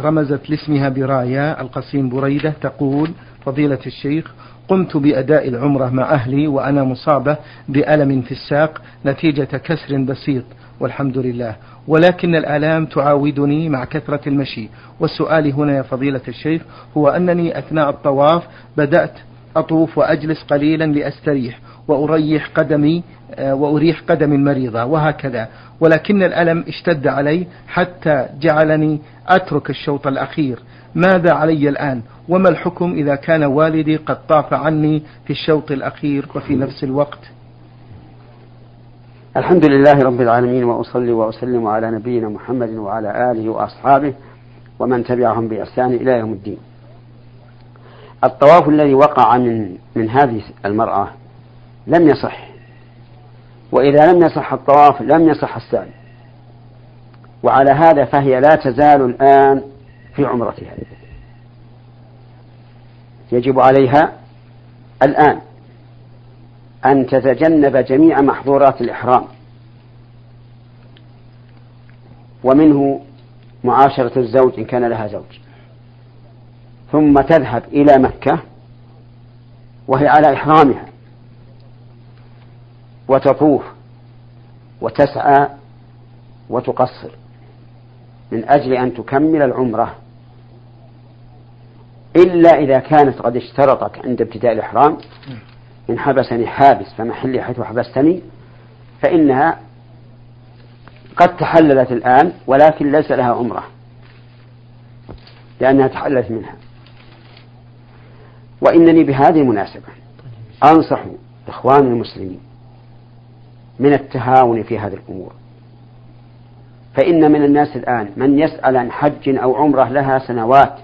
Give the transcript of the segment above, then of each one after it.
رمزت لاسمها برايا القصيم بريدة تقول فضيلة الشيخ قمت بأداء العمرة مع أهلي وأنا مصابة بألم في الساق نتيجة كسر بسيط والحمد لله. ولكن الآلام تعاودني مع كثرة المشي. والسؤال هنا يا فضيلة الشيخ هو أنني أثناء الطواف بدأت أطوف وأجلس قليلا لأستريح وأريح قدمي آه، وأريح قدمي المريضة وهكذا. ولكن الألم اشتد علي حتى جعلني أترك الشوط الأخير. ماذا علي الآن؟ وما الحكم إذا كان والدي قد طاف عني في الشوط الأخير وفي نفس الوقت؟ الحمد لله رب العالمين وأصلي وأسلم على نبينا محمد وعلى آله وأصحابه ومن تبعهم بإحسان إلى يوم الدين. الطواف الذي وقع من من هذه المرأة لم يصح. وإذا لم يصح الطواف لم يصح السعي. وعلى هذا فهي لا تزال الآن في عمرتها. يجب عليها الآن أن تتجنب جميع محظورات الإحرام. ومنه معاشرة الزوج إن كان لها زوج. ثم تذهب إلى مكة وهي على إحرامها. وتطوف وتسعى وتقصر من أجل أن تكمل العمرة. إلا إذا كانت قد اشترطت عند ابتداء الإحرام. إن حبسني حابس فمحلي حيث حبستني فإنها قد تحللت الآن ولكن ليس لها عمرة لأنها تحللت منها. وإنني بهذه المناسبة أنصح إخوان المسلمين من التهاون في هذه الأمور. فإن من الناس الآن من يسأل عن حج أو عمرة لها سنوات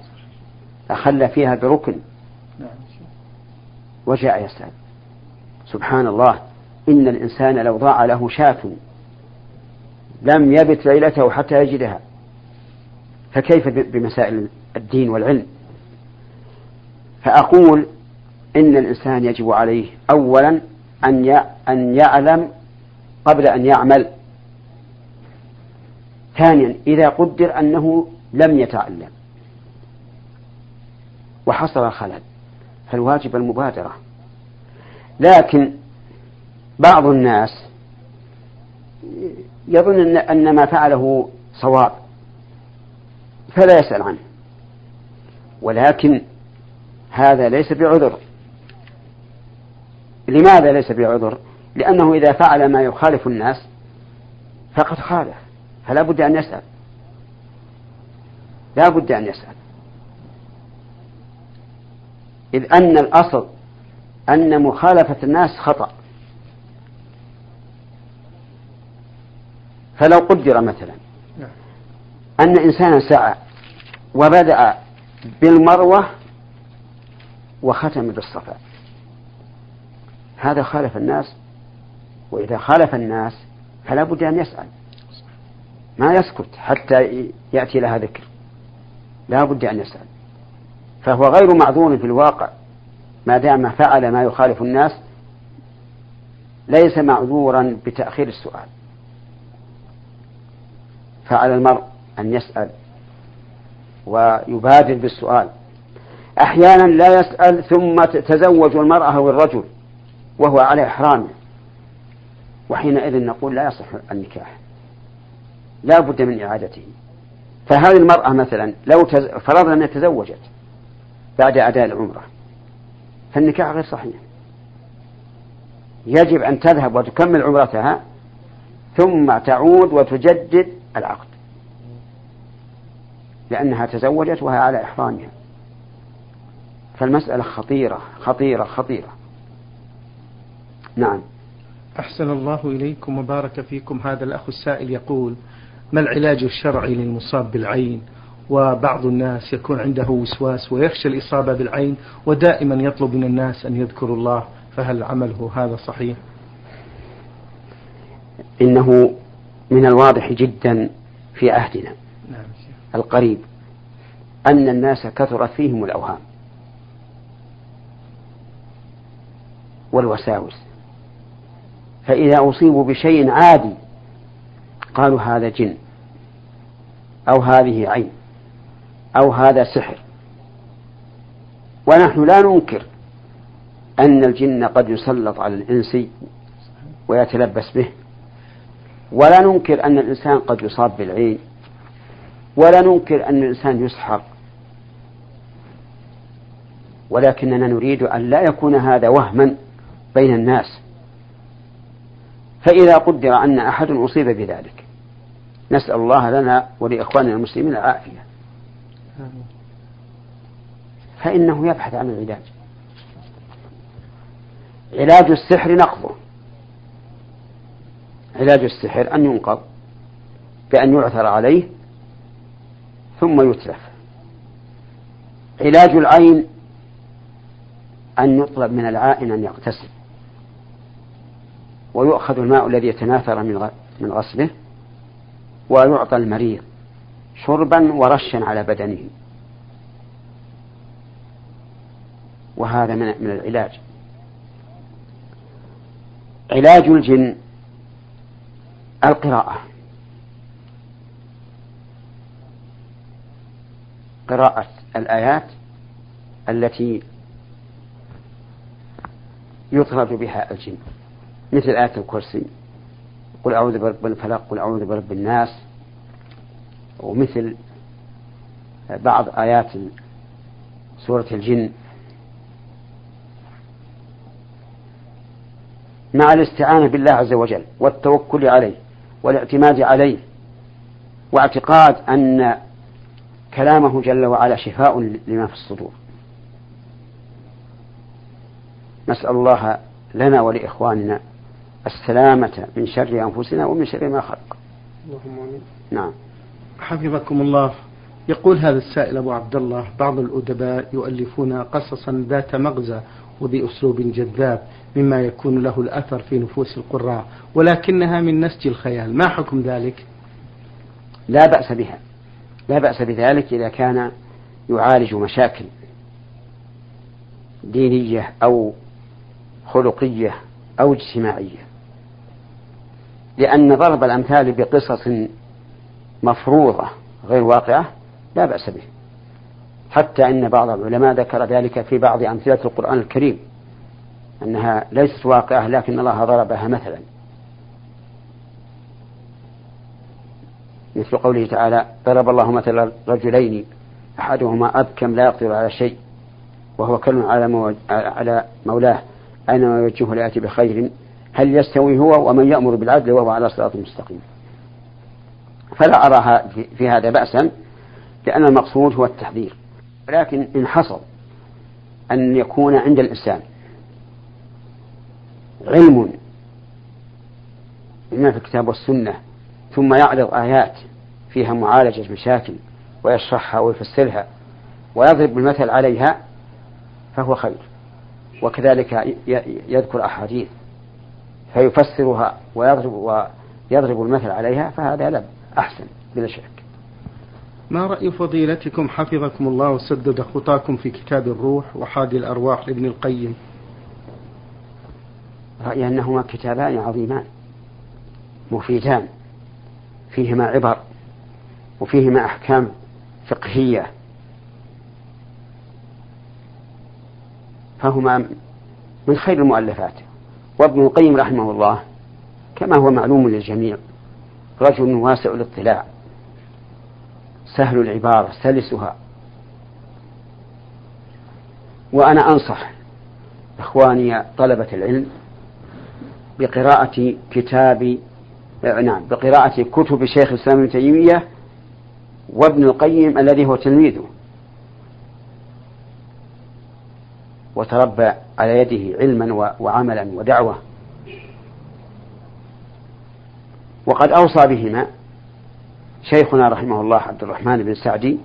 أخل فيها بركن وجاء يسأل. سبحان الله إن الإنسان لو ضاع له شاة لم يبت ليلته حتى يجدها. فكيف بمسائل الدين والعلم؟ فأقول إن الإنسان يجب عليه أولا أن أن يعلم قبل أن يعمل. ثانيا إذا قدر أنه لم يتعلم وحصل خلل فالواجب المبادرة. لكن بعض الناس يظن أن ما فعله صواب فلا يسأل عنه. ولكن هذا ليس بعذر. لماذا ليس بعذر؟ لأنه إذا فعل ما يخالف الناس فقد خالف فلا بد أن يسأل. لا بد أن يسأل. إذ أن الأصل أن مخالفة الناس خطأ. فلو قدر مثلا أن إنسانا سعى وبدأ بالمروة وختم بالصفا. هذا خالف الناس وإذا خالف الناس فلا بد أن يسأل. ما يسكت حتى يأتي لها ذكر. لا بد أن يسأل. فهو غير معذور في الواقع. ما دام فعل ما يخالف الناس ليس معذورا بتأخير السؤال. فعلى المرء أن يسأل ويبادر بالسؤال. أحيانا لا يسأل ثم تزوج المرأة أو الرجل وهو على إحرامه. وحينئذ نقول لا يصح النكاح. لا بد من إعادته. فهذه المرأة مثلا لو تز... فرضنا أنها تزوجت بعد أداء العمرة فالنكاح غير صحيح. يجب أن تذهب وتكمل عمرتها ثم تعود وتجدد العقد. لأنها تزوجت وهي على إحرامها. فالمسألة خطيرة خطيرة خطيرة. نعم. أحسن الله إليكم وبارك فيكم. هذا الأخ السائل يقول ما العلاج الشرعي للمصاب بالعين؟ وبعض الناس يكون عنده وسواس ويخشى الإصابة بالعين ودائما يطلب من الناس أن يذكروا الله فهل عمله هذا صحيح؟ إنه من الواضح جدا في عهدنا نعم القريب أن الناس كثرت فيهم الأوهام. والوساوس. فإذا أصيبوا بشيء عادي قالوا هذا جن أو هذه عين أو هذا سحر. ونحن لا ننكر أن الجن قد يسلط على الإنس ويتلبس به ولا ننكر أن الإنسان قد يصاب بالعين ولا ننكر أن الإنسان يسحر. ولكننا نريد أن لا يكون هذا وهما بين الناس. فإذا قدر أن أحد أصيب بذلك نسأل الله لنا ولإخواننا المسلمين العافية. فإنه يبحث عن العلاج. علاج السحر نقضه. علاج السحر أن ينقض بأن يعثر عليه ثم يتلف علاج العين أن يطلب من العائن أن يغتسل. ويؤخذ الماء الذي يتناثر من غسله ويعطى المريض شربا ورشا على بدنه. وهذا من من العلاج. علاج الجن القراءة. قراءة الآيات التي يطرد بها الجن. مثل آية الكرسي. قل أعوذ برب الفلق قل أعوذ برب الناس. ومثل بعض آيات سورة الجن. مع الاستعانة بالله عز وجل والتوكل عليه والاعتماد عليه واعتقاد أن كلامه جل وعلا شفاء لما في الصدور. نسأل الله لنا ولإخواننا السلامة من شر أنفسنا ومن شر ما خلق. اللهم آمين. نعم. حفظكم الله. يقول هذا السائل أبو عبد الله بعض الأدباء يؤلفون قصصا ذات مغزى وبأسلوب جذاب مما يكون له الأثر في نفوس القراء ولكنها من نسج الخيال. ما حكم ذلك؟ لا بأس بها. لا بأس بذلك إذا كان يعالج مشاكل دينية أو خلقية أو اجتماعية. لأن ضرب الأمثال بقصص مفروضة غير واقعة لا بأس به. حتى إن بعض العلماء ذكر ذلك في بعض أمثلة القرآن الكريم أنها ليست واقعة لكن الله ضربها مثلا. مثل قوله تعالى ضرب الله مثلا رجلين أحدهما أبكم لا يقدر على شيء وهو كل على على مولاه أينما يوجهه ليأتي بخير هل يستوي هو ومن يأمر بالعدل وهو على صراط مستقيم. فلا أراها في هذا بأسا لأن المقصود هو التحذير. ولكن إن حصل أن يكون عند الإنسان علم بما في الكتاب والسنة ثم يعرض آيات فيها معالجة مشاكل ويشرحها ويفسرها ويضرب المثل عليها فهو خير. وكذلك يذكر أحاديث فيفسرها ويضرب ويضرب المثل عليها فهذا لا أحسن بلا شك. ما رأي فضيلتكم حفظكم الله وسدد خطاكم في كتاب الروح وحادي الأرواح لابن القيم؟ رأيي أنهما كتابان عظيمان مفيدان فيهما عبر وفيهما أحكام فقهية. فهما من خير المؤلفات. وابن القيم رحمه الله كما هو معلوم للجميع رجل واسع الاطلاع سهل العبارة سلسها. وأنا أنصح إخواني طلبة العلم بقراءة كتاب نعم بقراءة كتب شيخ الإسلام ابن تيمية وابن القيم الذي هو تلميذه. وتربى على يده علما وعملا ودعوة. وقد أوصى بهما شيخنا رحمه الله عبد الرحمن بن سعدي.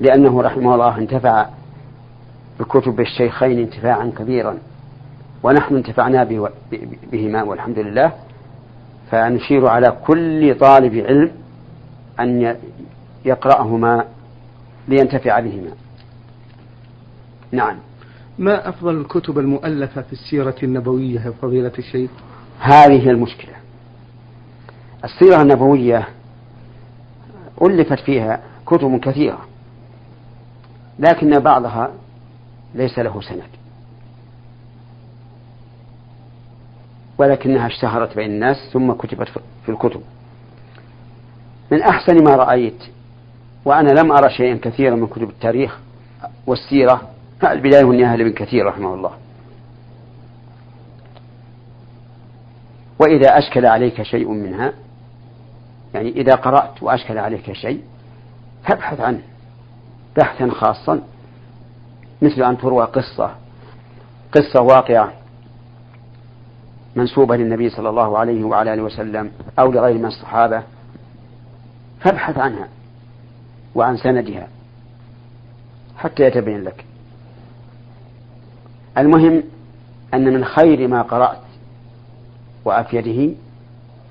لأنه رحمه الله انتفع بكتب الشيخين انتفاعا كبيرا. ونحن انتفعنا بهما والحمد لله. فنشير على كل طالب علم أن يقرأهما لينتفع بهما. نعم. ما أفضل الكتب المؤلفة في السيرة النبوية يا فضيلة الشيخ؟ هذه المشكلة. السيرة النبوية ألفت فيها كتب كثيرة لكن بعضها ليس له سند ولكنها اشتهرت بين الناس ثم كتبت في الكتب. من أحسن ما رأيت وأنا لم أرى شيئا كثيرا من كتب التاريخ والسيرة البداية والنهاية لابن كثير رحمه الله. وإذا أشكل عليك شيء منها يعني إذا قرأت وأشكل عليك شيء فابحث عنه بحثا خاصا مثل أن تروى قصة قصة واقعة منسوبة للنبي صلى الله عليه وعلى آله وسلم أو لغير من الصحابة فابحث عنها. وعن سندها حتى يتبين لك. المهم أن من خير ما قرأت وأفيده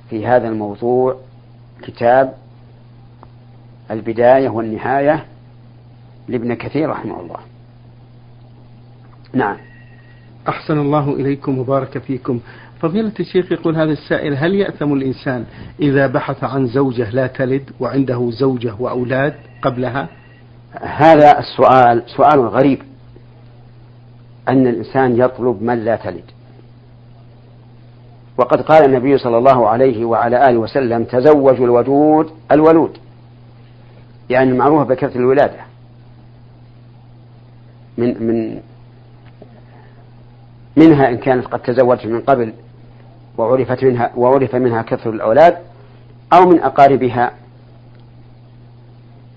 في هذا الموضوع كتاب البداية والنهاية لابن كثير رحمه الله. نعم. أحسن الله إليكم وبارك فيكم. فضيلة الشيخ يقول هذا السائل هل يأثم الإنسان إذا بحث عن زوجة لا تلد وعنده زوجة وأولاد قبلها؟ هذا السؤال سؤال غريب. أن الإنسان يطلب من لا تلد. وقد قال النبي صلى الله عليه وعلى آله وسلم تزوجوا الودود الولود. يعني المعروف بكثرة الولادة. من من منها إن كانت قد تزوجت من قبل وعرفت منها وعرف منها كثر الأولاد أو من أقاربها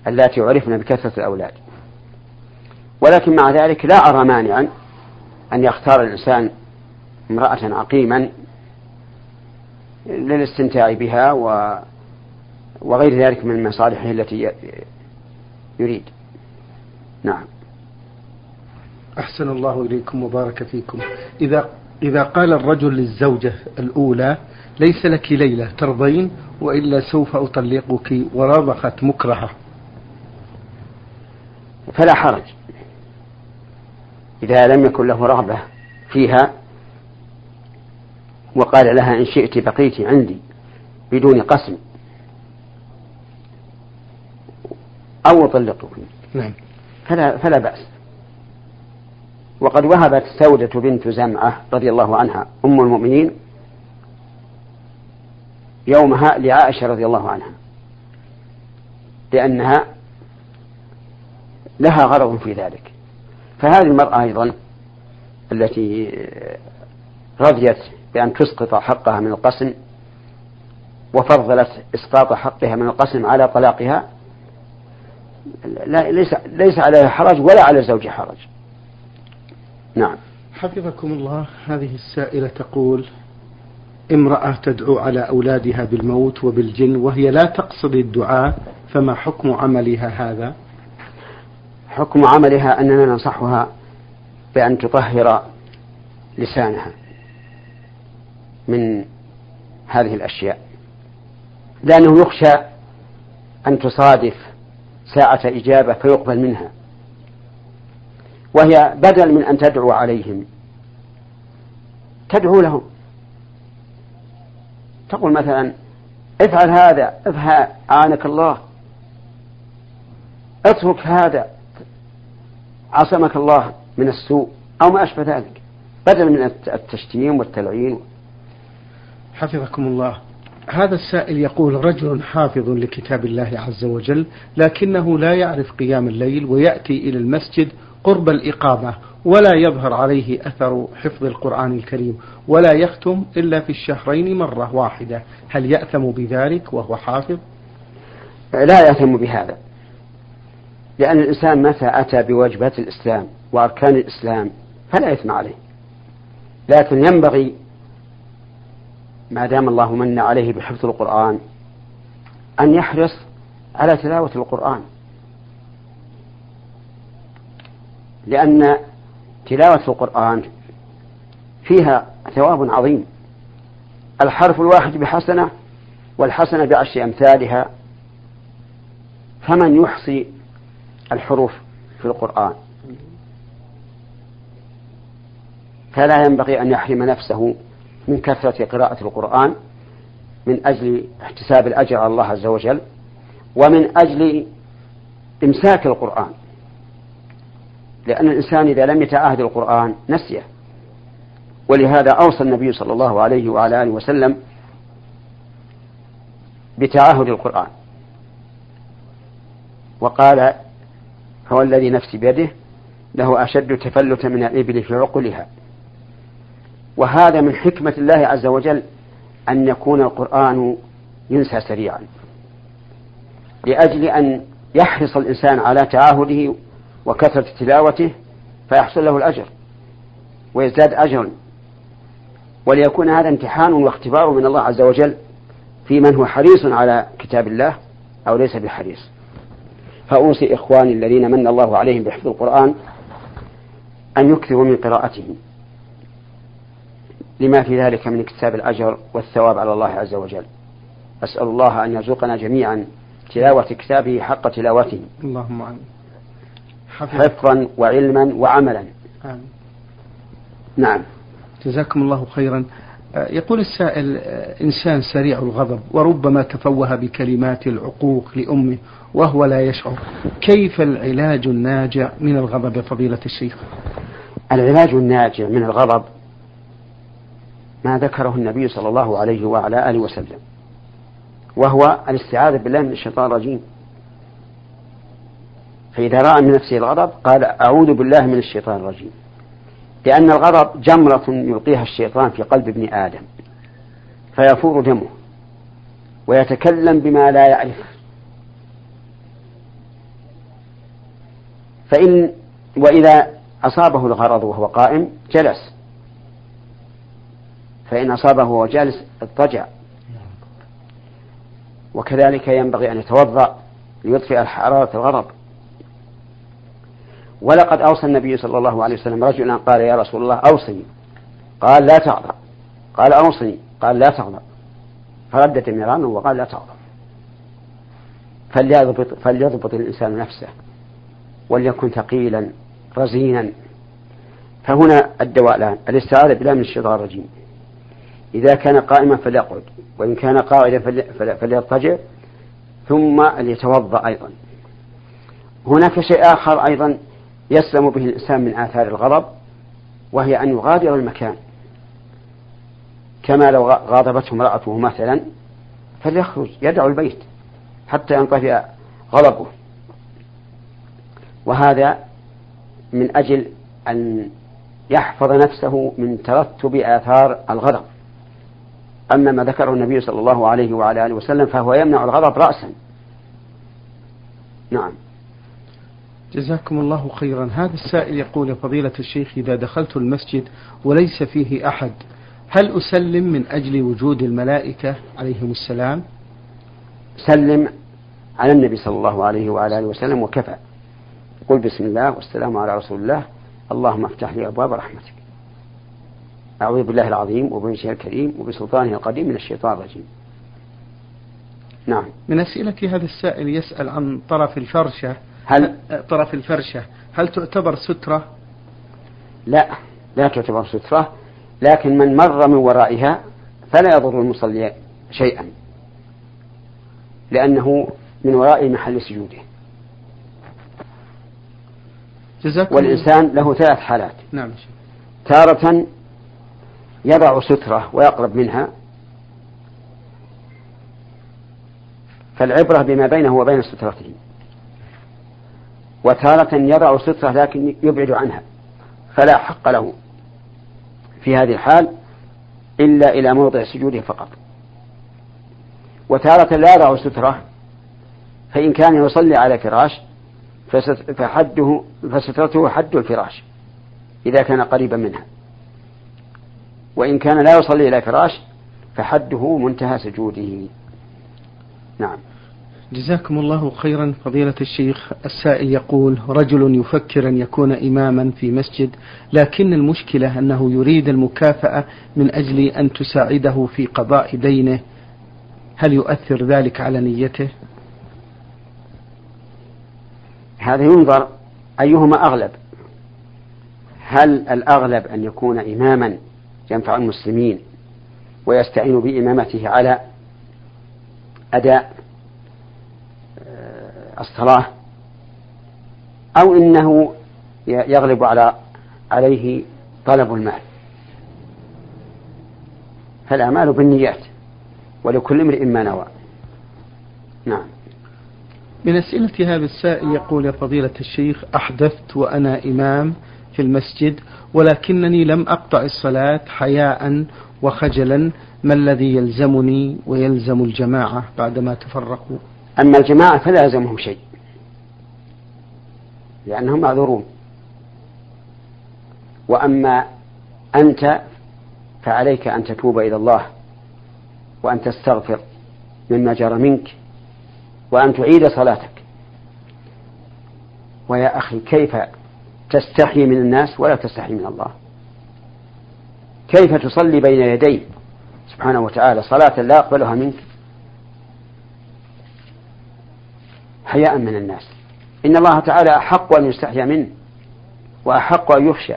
اللاتي عرفن بكثرة الأولاد. ولكن مع ذلك لا أرى مانعا أن يختار الإنسان امرأة عقيما للاستمتاع بها و وغير ذلك من مصالحه التي يريد. نعم. أحسن الله إليكم وبارك فيكم. إذا إذا قال الرجل للزوجة الأولى ليس لك ليلة ترضين وإلا سوف أطلقك ورضخت مكرهة. فلا حرج. إذا لم يكن له رغبة فيها وقال لها إن شئت بقيت عندي بدون قسم أو أطلقك. نعم. فلا فلا بأس. وقد وهبت سودة بنت زمعة رضي الله عنها أم المؤمنين يومها لعائشة رضي الله عنها لأنها لها غرض في ذلك. فهذه المرأة أيضا التي رضيت بأن تسقط حقها من القسم وفضلت إسقاط حقها من القسم على طلاقها لا ليس ليس عليها حرج ولا على الزوج حرج. نعم. حفظكم الله هذه السائلة تقول امرأة تدعو على أولادها بالموت وبالجن وهي لا تقصد الدعاء فما حكم عملها هذا؟ حكم عملها أننا ننصحها بأن تطهر لسانها من هذه الأشياء. لأنه يخشى أن تصادف ساعة إجابة فيقبل منها. وهي بدل من أن تدعو عليهم. تدعو لهم. تقول مثلا افعل هذا افعل أعانك الله. اترك هذا عصمك الله من السوء أو ما أشبه ذلك. بدل من التشتيم والتلعين. حفظكم الله. هذا السائل يقول رجل حافظ لكتاب الله عز وجل لكنه لا يعرف قيام الليل ويأتي إلى المسجد قرب الإقامة ولا يظهر عليه أثر حفظ القرآن الكريم ولا يختم إلا في الشهرين مرة واحدة. هل يأثم بذلك وهو حافظ؟ لا يأثم بهذا لأن الإنسان متى أتى بواجبات الإسلام وأركان الإسلام فلا إثم عليه. لكن ينبغي ما دام الله من عليه بحفظ القرآن أن يحرص على تلاوة القرآن. لأن تلاوة القرآن فيها ثواب عظيم. الحرف الواحد بحسنة والحسنة بعشر أمثالها فمن يحصي الحروف في القرآن؟ فلا ينبغي أن يحرم نفسه من كثرة قراءة القرآن من أجل احتساب الأجر على الله عز وجل ومن أجل إمساك القرآن. لأن الإنسان إذا لم يتعاهد القرآن نسيه. ولهذا أوصى النبي صلى الله عليه وعلى آله وسلم بتعاهد القرآن. وقال هو الذي نفسي بيده له أشد تفلتا من الإبل في عقلها. وهذا من حكمة الله عز وجل أن يكون القرآن ينسى سريعا. لأجل أن يحرص الإنسان على تعاهده وكثرة تلاوته فيحصل له الأجر ويزداد أجرا. وليكون هذا امتحان واختبار من الله عز وجل في من هو حريص على كتاب الله أو ليس بحريص. فأوصي إخواني الذين من الله عليهم بحفظ القرآن أن يكثروا من قراءته. لما في ذلك من اكتساب الأجر والثواب على الله عز وجل. أسأل الله أن يرزقنا جميعا تلاوة كتابه حق تلاوته. اللهم آمين. حفظا وعلما وعملا. آمين. نعم. جزاكم الله خيرا. آه، يقول السائل آه، إنسان سريع الغضب وربما تفوه بكلمات العقوق لأمه وهو لا يشعر. كيف العلاج الناجع من الغضب يا فضيلة الشيخ؟ العلاج الناجع من الغضب ما ذكره النبي صلى الله عليه وعلى آله وسلم وهو الاستعاذة بالله من الشيطان الرجيم. فإذا رأى من نفسه الغضب قال أعوذ بالله من الشيطان الرجيم. لأن الغضب جمرة يلقيها الشيطان في قلب ابن آدم. فيفور دمه. ويتكلم بما لا يعرف. فإن وإذا أصابه الغرض وهو قائم جلس. فإن أصابه وهو جالس اضطجع. وكذلك ينبغي أن يتوضأ ليطفئ حرارة الغضب ولقد أوصى النبي صلى الله عليه وسلم رجلا قال يا رسول الله أوصني. قال لا تغضب. قال أوصني. قال لا تغضب. فردد مرارا وقال لا تغضب. فليضبط, فليضبط الإنسان نفسه وليكن ثقيلا رزينا. فهنا الدواء الآن. الاستعاذة بالله من الشيطان الرجيم. إذا كان قائما فليقعد وإن كان قاعدا فليضطجع ثم ليتوضأ أيضا. هناك شيء آخر أيضا يسلم به الإنسان من آثار الغضب وهي أن يغادر المكان. كما لو غاضبته امرأته مثلا فليخرج يدعو البيت حتى ينطفئ غضبه. وهذا من أجل أن يحفظ نفسه من ترتب آثار الغضب. أما ما ذكره النبي صلى الله عليه وعلى آله وسلم فهو يمنع الغضب رأسا. نعم. جزاكم الله خيرا. هذا السائل يقول يا فضيلة الشيخ إذا دخلت المسجد وليس فيه أحد هل أسلم من أجل وجود الملائكة عليهم السلام؟ سلم على النبي صلى الله عليه وعلى آله وسلم وكفى. قل بسم الله والسلام على رسول الله. اللهم افتح لي أبواب رحمتك. أعوذ بالله العظيم وبوجهه الكريم وبسلطانه القديم من الشيطان الرجيم. نعم. من أسئلة هذا السائل يسأل عن طرف الفرشة هل طرف الفرشة. هل تعتبر سترة؟ لا لا تعتبر سترة لكن من مر من ورائها فلا يضر المصلي شيئا لأنه من وراء محل سجوده. والإنسان له ثلاث حالات. نعم تارة يضع سترة ويقرب منها فالعبرة بما بينه وبين سترته. وتارة يضع سترة لكن يبعد عنها فلا حق له في هذه الحال إلا إلى موضع سجوده فقط. وتارة لا يضع سترة فإن كان يصلي على فراش فحده فسترته حد الفراش إذا كان قريبا منها. وإن كان لا يصلي إلى فراش فحده منتهى سجوده. نعم. جزاكم الله خيرا. فضيلة الشيخ السائل يقول رجل يفكر أن يكون إماما في مسجد لكن المشكلة أنه يريد المكافأة من أجل أن تساعده في قضاء دينه. هل يؤثر ذلك على نيته؟ هذا ينظر أيهما أغلب. هل الأغلب أن يكون إماما ينفع المسلمين ويستعين بإمامته على أداء الصلاة أو إنه يغلب على عليه طلب المال. فالأعمال بالنيات ولكل امرئ ما نوى. نعم. من أسئلة هذا السائل يقول يا فضيلة الشيخ أحدثت وأنا إمام في المسجد ولكنني لم أقطع الصلاة حياء وخجلا. ما الذي يلزمني ويلزم الجماعة بعدما تفرقوا؟ أما الجماعة فلا يلزمهم شيء لأنهم معذورون. وأما أنت فعليك أن تتوب إلى الله وأن تستغفر مما جرى منك وأن تعيد صلاتك. ويا أخي كيف تستحي من الناس ولا تستحي من الله؟ كيف تصلي بين يديه سبحانه وتعالى؟ صلاة لا يقبلها منك. حياء من الناس. إن الله تعالى أحق أن يستحيا منه وأحق أن يخشى.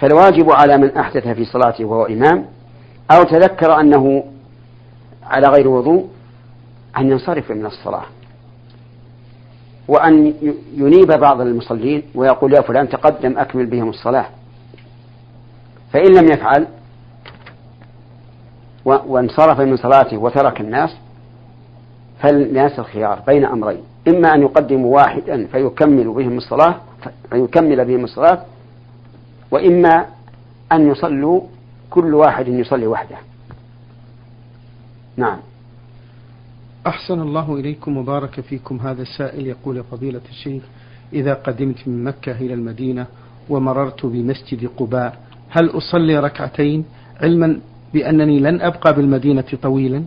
فالواجب على من أحدث في صلاته وهو إمام أو تذكر أنه على غير وضوء أن ينصرف من الصلاة. وأن ينيب بعض المصلين ويقول يا فلان تقدم أكمل بهم الصلاة. فإن لم يفعل وانصرف من صلاته وترك الناس فالناس الخيار بين أمرين؟ إما أن يقدموا واحدا فيكمل بهم الصلاة فيكمل بهم الصلاة وإما أن يصلوا كل واحد يصلي وحده. نعم. أحسن الله إليكم وبارك فيكم هذا السائل. يقول فضيلة الشيخ إذا قدمت من مكة إلى المدينة ومررت بمسجد قباء هل أصلي ركعتين؟ علما بأنني لن أبقى بالمدينة طويلا؟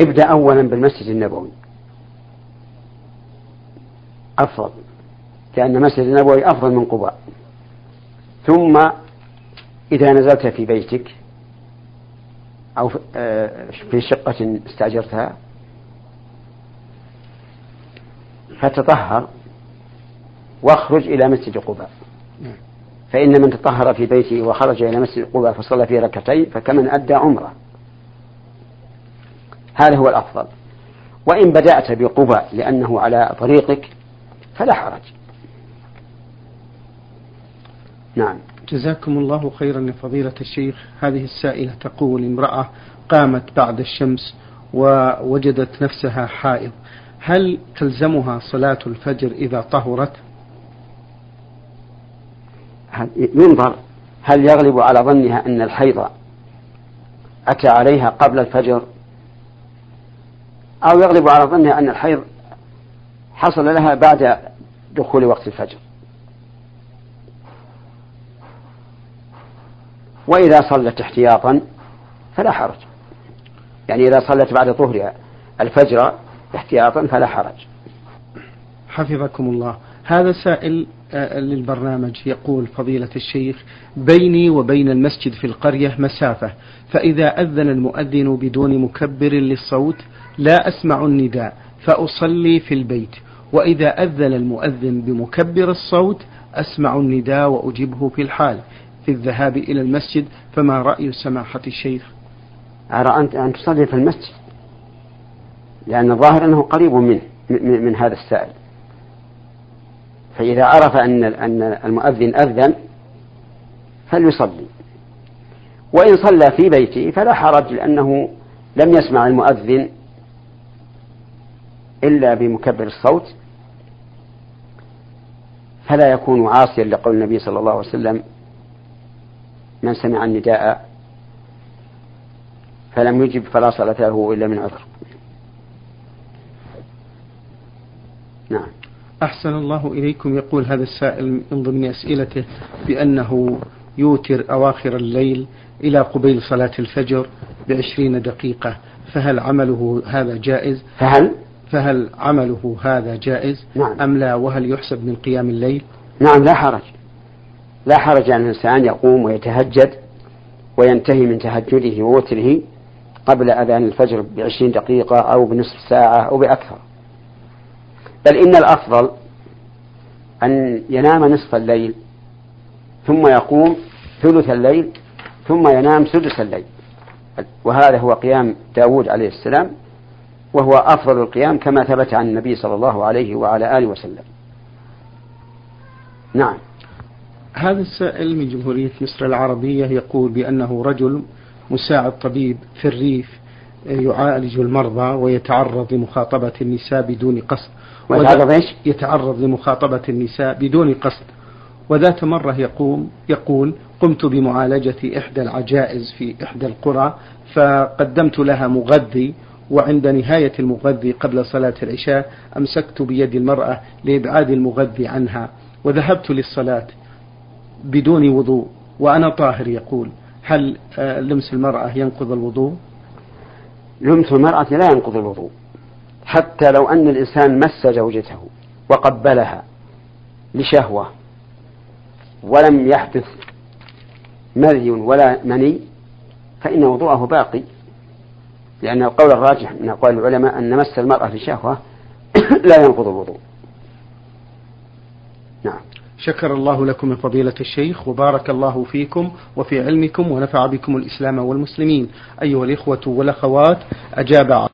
ابدأ أولا بالمسجد النبوي. أفضل لأن المسجد النبوي أفضل من قباء. ثم إذا نزلت في بيتك أو آه، في شقة استأجرتها فتطهر واخرج إلى مسجد قباء. فإن من تطهر في بيته وخرج إلى مسجد قباء فصلى فيه ركعتين فكمن أدى عمرة. هذا هو الأفضل. وإن بدأت بقباء لأنه على طريقك فلا حرج. نعم. جزاكم الله خيرا يا فضيلة الشيخ. هذه السائلة تقول امرأة قامت بعد الشمس ووجدت نفسها حائض. هل تلزمها صلاة الفجر إذا طهرت؟ ينظر هل يغلب على ظنها أن الحيض أتى عليها قبل الفجر؟ أو يغلب على ظنها أن الحيض حصل لها بعد دخول وقت الفجر. وإذا صلت احتياطا فلا حرج. يعني إذا صلت بعد ظهرها الفجر احتياطا فلا حرج. حفظكم الله. هذا سائل آه، للبرنامج. يقول فضيلة الشيخ بيني وبين المسجد في القرية مسافة فإذا أذن المؤذن بدون مكبر للصوت لا أسمع النداء فأصلي في البيت. وإذا أذن المؤذن بمكبر الصوت أسمع النداء وأجيبه في الحال. في الذهاب إلى المسجد فما رأي سماحة الشيخ؟ أرى أن تصلي في المسجد؟ لأن الظاهر أنه قريب منه من هذا السائل. فإذا عرف أن أن المؤذن أذن فليصلي. وإن صلى في بيته فلا حرج لأنه لم يسمع المؤذن إلا بمكبر الصوت فلا يكون عاصيا لقول النبي صلى الله عليه وسلم من سمع النداء فلم يجب فلا صلاة له إلا من عذر. نعم. أحسن الله إليكم. يقول هذا السائل من ضمن أسئلته بأنه يوتر أواخر الليل إلى قبيل صلاة الفجر بعشرين دقيقة فهل عمله هذا جائز؟ فهل؟ فهل عمله هذا جائز نعم. أم لا؟ وهل يحسب من قيام الليل؟ نعم لا حرج. لا حرج أن الإنسان يقوم ويتهجد وينتهي من تهجده ووتره قبل أذان الفجر بعشرين دقيقة أو بنصف ساعة أو بأكثر. بل إن الأفضل أن ينام نصف الليل ثم يقوم ثلث الليل ثم ينام سدس الليل. وهذا هو قيام داود عليه السلام وهو أفضل القيام كما ثبت عن النبي صلى الله عليه وعلى آله وسلم. نعم. هذا السائل من جمهورية مصر العربية يقول بأنه رجل مساعد طبيب في الريف يعالج المرضى ويتعرض لمخاطبة النساء بدون قصد. ويتعرض إيش؟ يتعرض لمخاطبة النساء بدون قصد. وذات مرة يقوم يقول قمت بمعالجة إحدى العجائز في إحدى القرى فقدمت لها مغذي وعند نهاية المغذي قبل صلاة العشاء أمسكت بيد المرأة لإبعاد المغذي عنها وذهبت للصلاة بدون وضوء وأنا طاهر يقول هل آه، لمس المرأة ينقض الوضوء؟ لمس المرأة لا ينقض الوضوء حتى لو أن الإنسان مس زوجته وقبلها لشهوة ولم يحدث مذي ولا مني فإن وضوءه باقي لأن القول الراجح من أقوال العلماء أن مس المرأة لشهوة لا ينقض الوضوء. نعم. شكر الله لكم من فضيلة الشيخ وبارك الله فيكم وفي علمكم ونفع بكم الإسلام والمسلمين. أيها الإخوة والأخوات أجاب